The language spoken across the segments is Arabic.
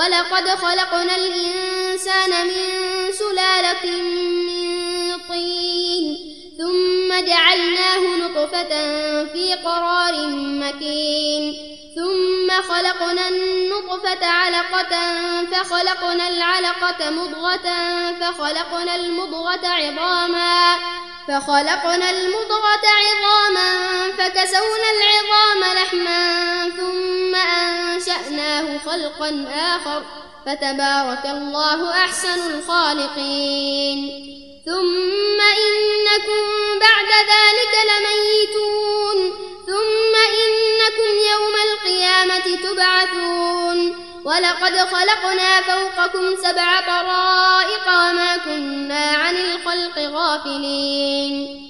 ولقد خلقنا الإنسان من سلالة من طين ثم جعلناه نطفة في قرار مكين ثم خلقنا النطفة علقة فخلقنا العلقة مضغة فخلقنا المضغة عظاما فخلقنا المضغة عظاما فكسونا العظام لحما ثم أنشأناه خلقا آخر فتبارك الله أحسن الخالقين. ثم إنكم بعد ذلك لميتون. ثم إنكم يوم القيامة تبعثون. ولقد خلقنا فوقكم سبع طرائق وما كنا عن الخلق غافلين.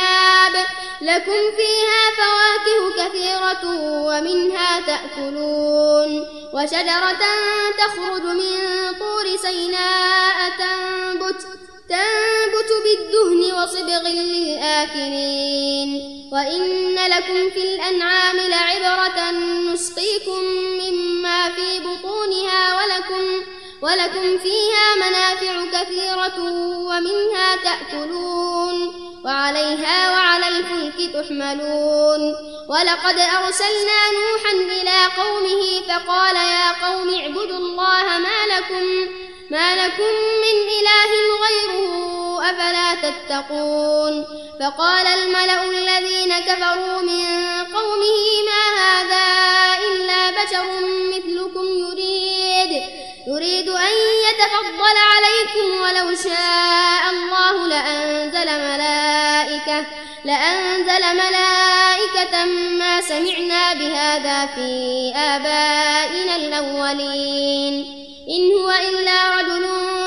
لكم فيها فواكه كثيرة ومنها تأكلون وشجرة تخرج من طور سيناء تنبت تنبت بالدهن وصبغ للآكلين وإن لكم في الأنعام لعبرة نسقيكم مما في بطونها ولكم ولكم فيها منافع كثيرة ومنها تأكلون وعليها وعلى الفلك تحملون ولقد أرسلنا نوحا إلى قومه فقال يا قوم اعبدوا الله ما لكم ما لكم من إله غيره أفلا تتقون فقال الملأ الذين كفروا من قومه ما هذا إلا بشر يريد أن يتفضل عليكم ولو شاء الله لأنزل ملائكة لأنزل ملائكة ما سمعنا بهذا في آبائنا الأولين. إن هو إلا رجل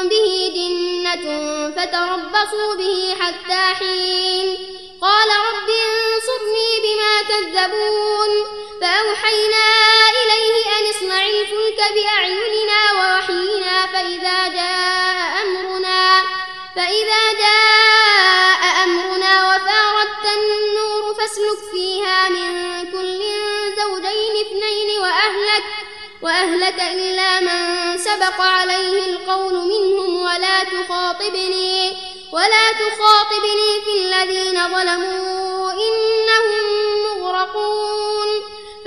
به جنة فتربصوا به حتى حين. قال رب انصرني بما كذبون. فأوحينا إليه أن اصنع الفلك بأعيننا ووحينا فإذا جاء أمرنا فإذا جاء أمرنا وفارت النور فاسلك فيها من كل زوجين اثنين وأهلك وأهلك إلا من سبق عليه القول منهم ولا تخاطبني ولا تخاطبني في الذين ظلموا إنهم مغرقون.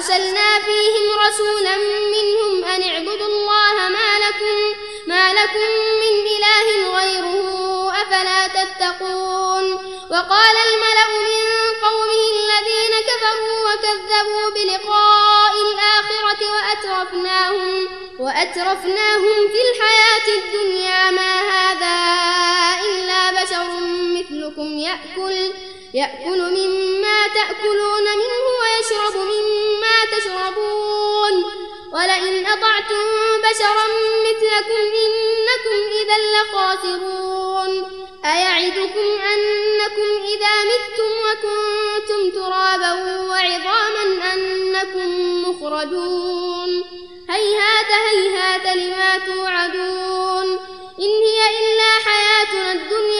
فأرسلنا فيهم رسولا منهم أن اعبدوا الله ما لكم ما لكم من إله غيره أفلا تتقون؟ وقال الملأ من قومه الذين كفروا وكذبوا بلقاء الآخرة وأترفناهم وأترفناهم في الحياة الدنيا ما هذا إلا بشر مثلكم يأكل يأكل مما تأكلون منه ويشرب مما تشربون. ولئن أطعتم بشرا مثلكم إنكم إذا لخاسرون. أيعدكم أنكم إذا متم وكنتم ترابا وعظاما أنكم مخرجون. هيهات هيهات لما توعدون. إن هي إلا حياتنا الدنيا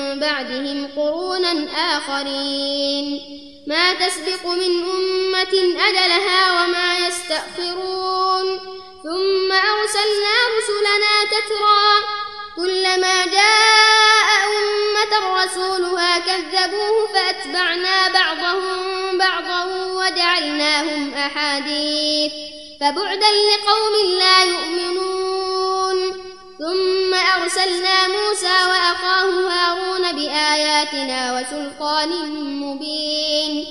بعدهم قرونا آخرين. ما تسبق من أمة أجلها وما يستأخرون. ثم أرسلنا رسلنا تترى. كلما جاء أمة رسولها كذبوه فأتبعنا بعضهم بعضا وجعلناهم أحاديث. فبعدا لقوم لا يؤمنون. ثم أرسلنا موسى وأخاه هارون بآياتنا وسلطان مبين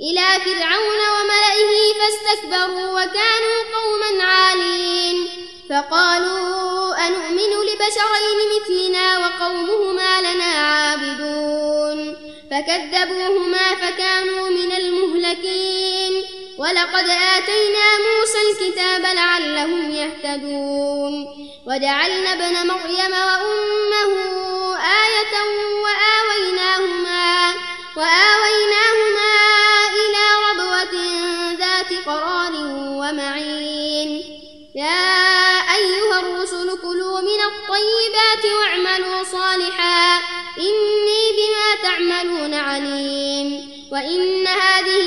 إلى فرعون وملئه فاستكبروا وكانوا قوما عالين فقالوا أنؤمن لبشرين مثلنا وقومهما لنا عابدون فكذبوهما فكانوا من المهلكين ولقد آتينا موسى الكتاب لعلهم يهتدون وجعلنا ابن مريم وأمه آية وآويناهما وآويناهما إلى ربوة ذات قرار ومعين. يا أيها الرسل كلوا من الطيبات واعملوا صالحا. إني بما تعملون عليم. وإن هذه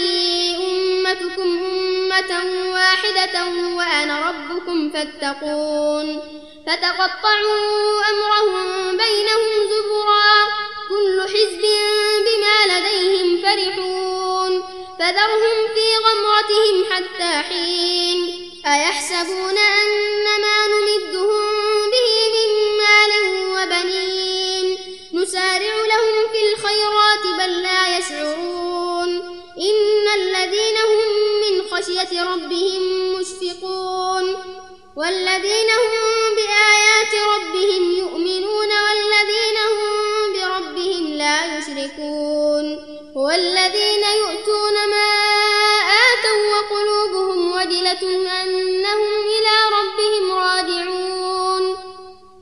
أمتكم أمة واحدة وأنا ربكم فاتقون. فتقطعوا أمرهم بينهم زبرا. كل حزب بما لديهم فرحون. فذرهم في غمرتهم حتى حين. أيحسبون أن ما نمدهم به من مال وبنين. نسارع لهم في الخيرات بل لا يشعرون. إن الذين هم من خشية ربهم مشفقون. والذين هم بآيات ربهم يؤمنون والذين هم بربهم لا يشركون والذين يؤتون ما آتوا وقلوبهم وجلة أنهم إلى ربهم راجعون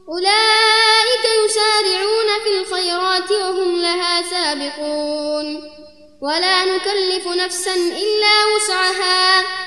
أولئك يسارعون في الخيرات وهم لها سابقون ولا نكلف نفسا إلا وسعها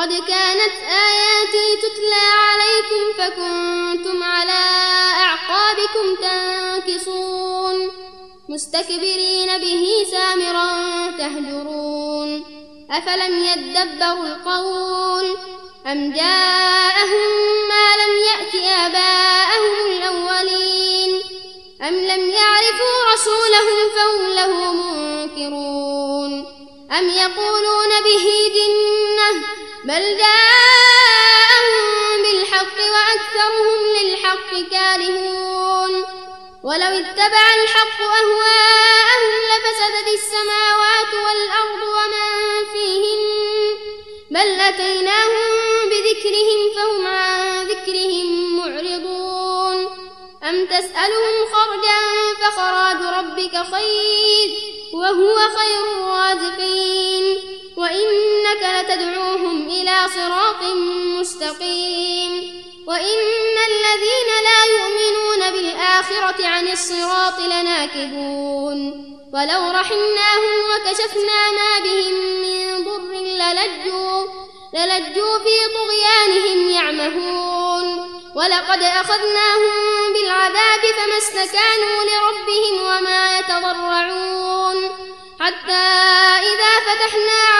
قد كانت آياتي تتلى عليكم فكنتم على أعقابكم تنكصون مستكبرين به سامرا تهجرون أفلم يدبروا القول أم جاءهم ما لم يأت آباءهم الأولين أم لم يعرفوا رسولهم فهم له منكرون أم يقولون به جنة بل جاءهم بالحق وأكثرهم للحق كارهون. ولو اتبع الحق أهواءهم لفسدت السماوات والأرض ومن فيهن. بل أتيناهم بذكرهم فهم عن ذكرهم معرضون. أم تسألهم خرجا فخراج ربك خير وهو خير الرازقين. وإنك لتدعوهم صراط مستقيم. وإن الذين لا يؤمنون بالآخرة عن الصراط لناكبون. ولو رحمناهم وكشفنا ما بهم من ضر للجوا, للجوا في طغيانهم يعمهون. ولقد أخذناهم بالعذاب فما استكانوا لربهم وما يتضرعون حتى إذا فتحنا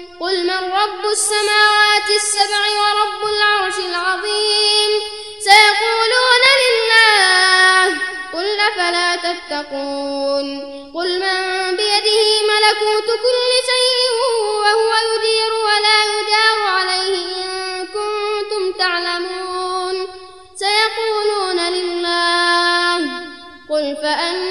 قل من رب السماوات السبع ورب العرش العظيم؟ سيقولون لله. قل أفلا تتقون؟ قل من بيده ملكوت كل شيء وهو يدير ولا يدار عليه إن كنتم تعلمون. سيقولون لله. قل فأنا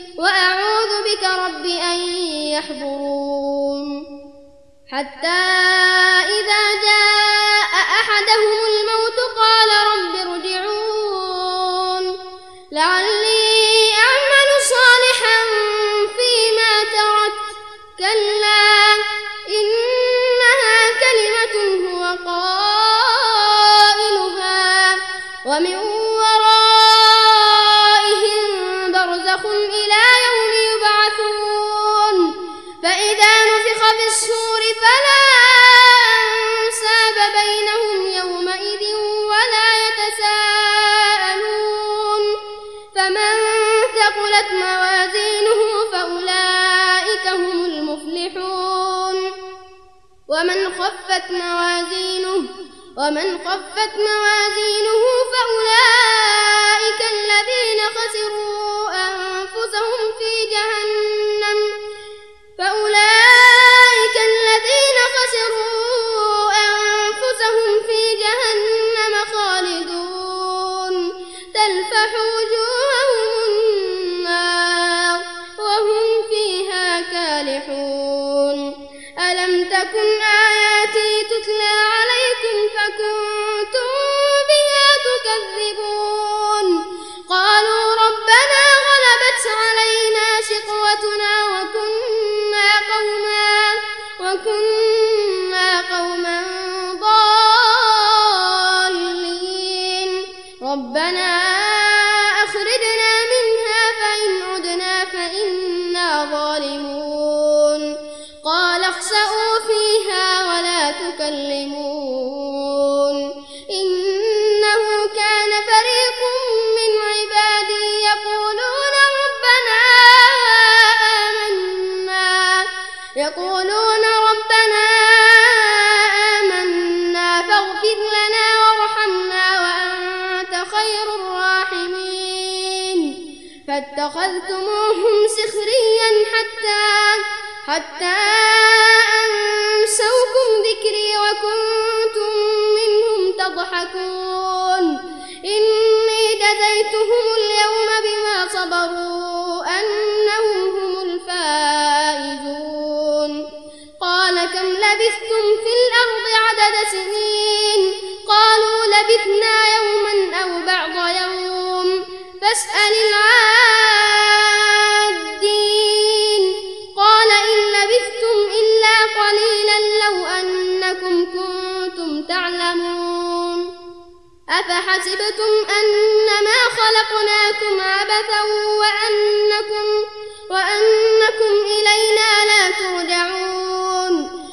وأعوذ بك رب أن يحضرون حتى إذا جاء خفت موازينه ومن خفت موازينه فأولئك الذين خسروا أنفسهم في جهنم. فأولئك الذين خسروا فاغفر لنا وارحمنا وأنت خير الراحمين. فاتخذتموهم سخريا حتى حتى أنسوكم ذكري وكنتم منهم تضحكون. إني جزيتهم اليوم بما صبروا أنهم هم لبثتم في الأرض عدد سنين. قالوا لبثنا يوما أو بعض يوم. فاسأل العادين. قال إن لبثتم إلا قليلا لو أنكم كنتم تعلمون. أفحسبتم أنما خلقناكم عبثا وأنكم وأنكم إلينا لا ترجعون.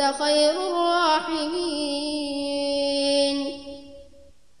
خير الراحمين.